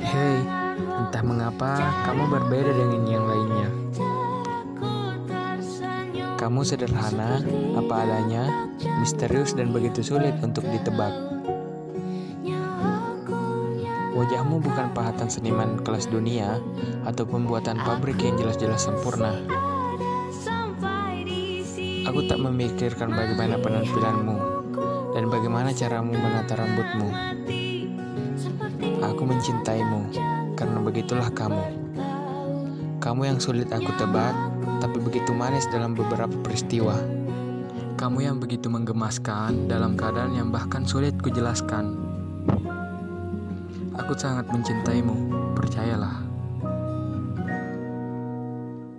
Hei, entah mengapa kamu berbeda dengan yang lainnya. Kamu sederhana, apa adanya, misterius dan begitu sulit untuk ditebak. Wajahmu bukan pahatan seniman kelas dunia atau pembuatan pabrik yang jelas-jelas sempurna. Aku tak memikirkan bagaimana penampilanmu dan bagaimana caramu menata rambutmu. Aku mencintaimu karena begitulah kamu. Kamu yang sulit aku tebak, tapi begitu manis dalam beberapa peristiwa. Kamu yang begitu menggemaskan dalam keadaan yang bahkan sulit kujelaskan. Aku sangat mencintaimu, percayalah.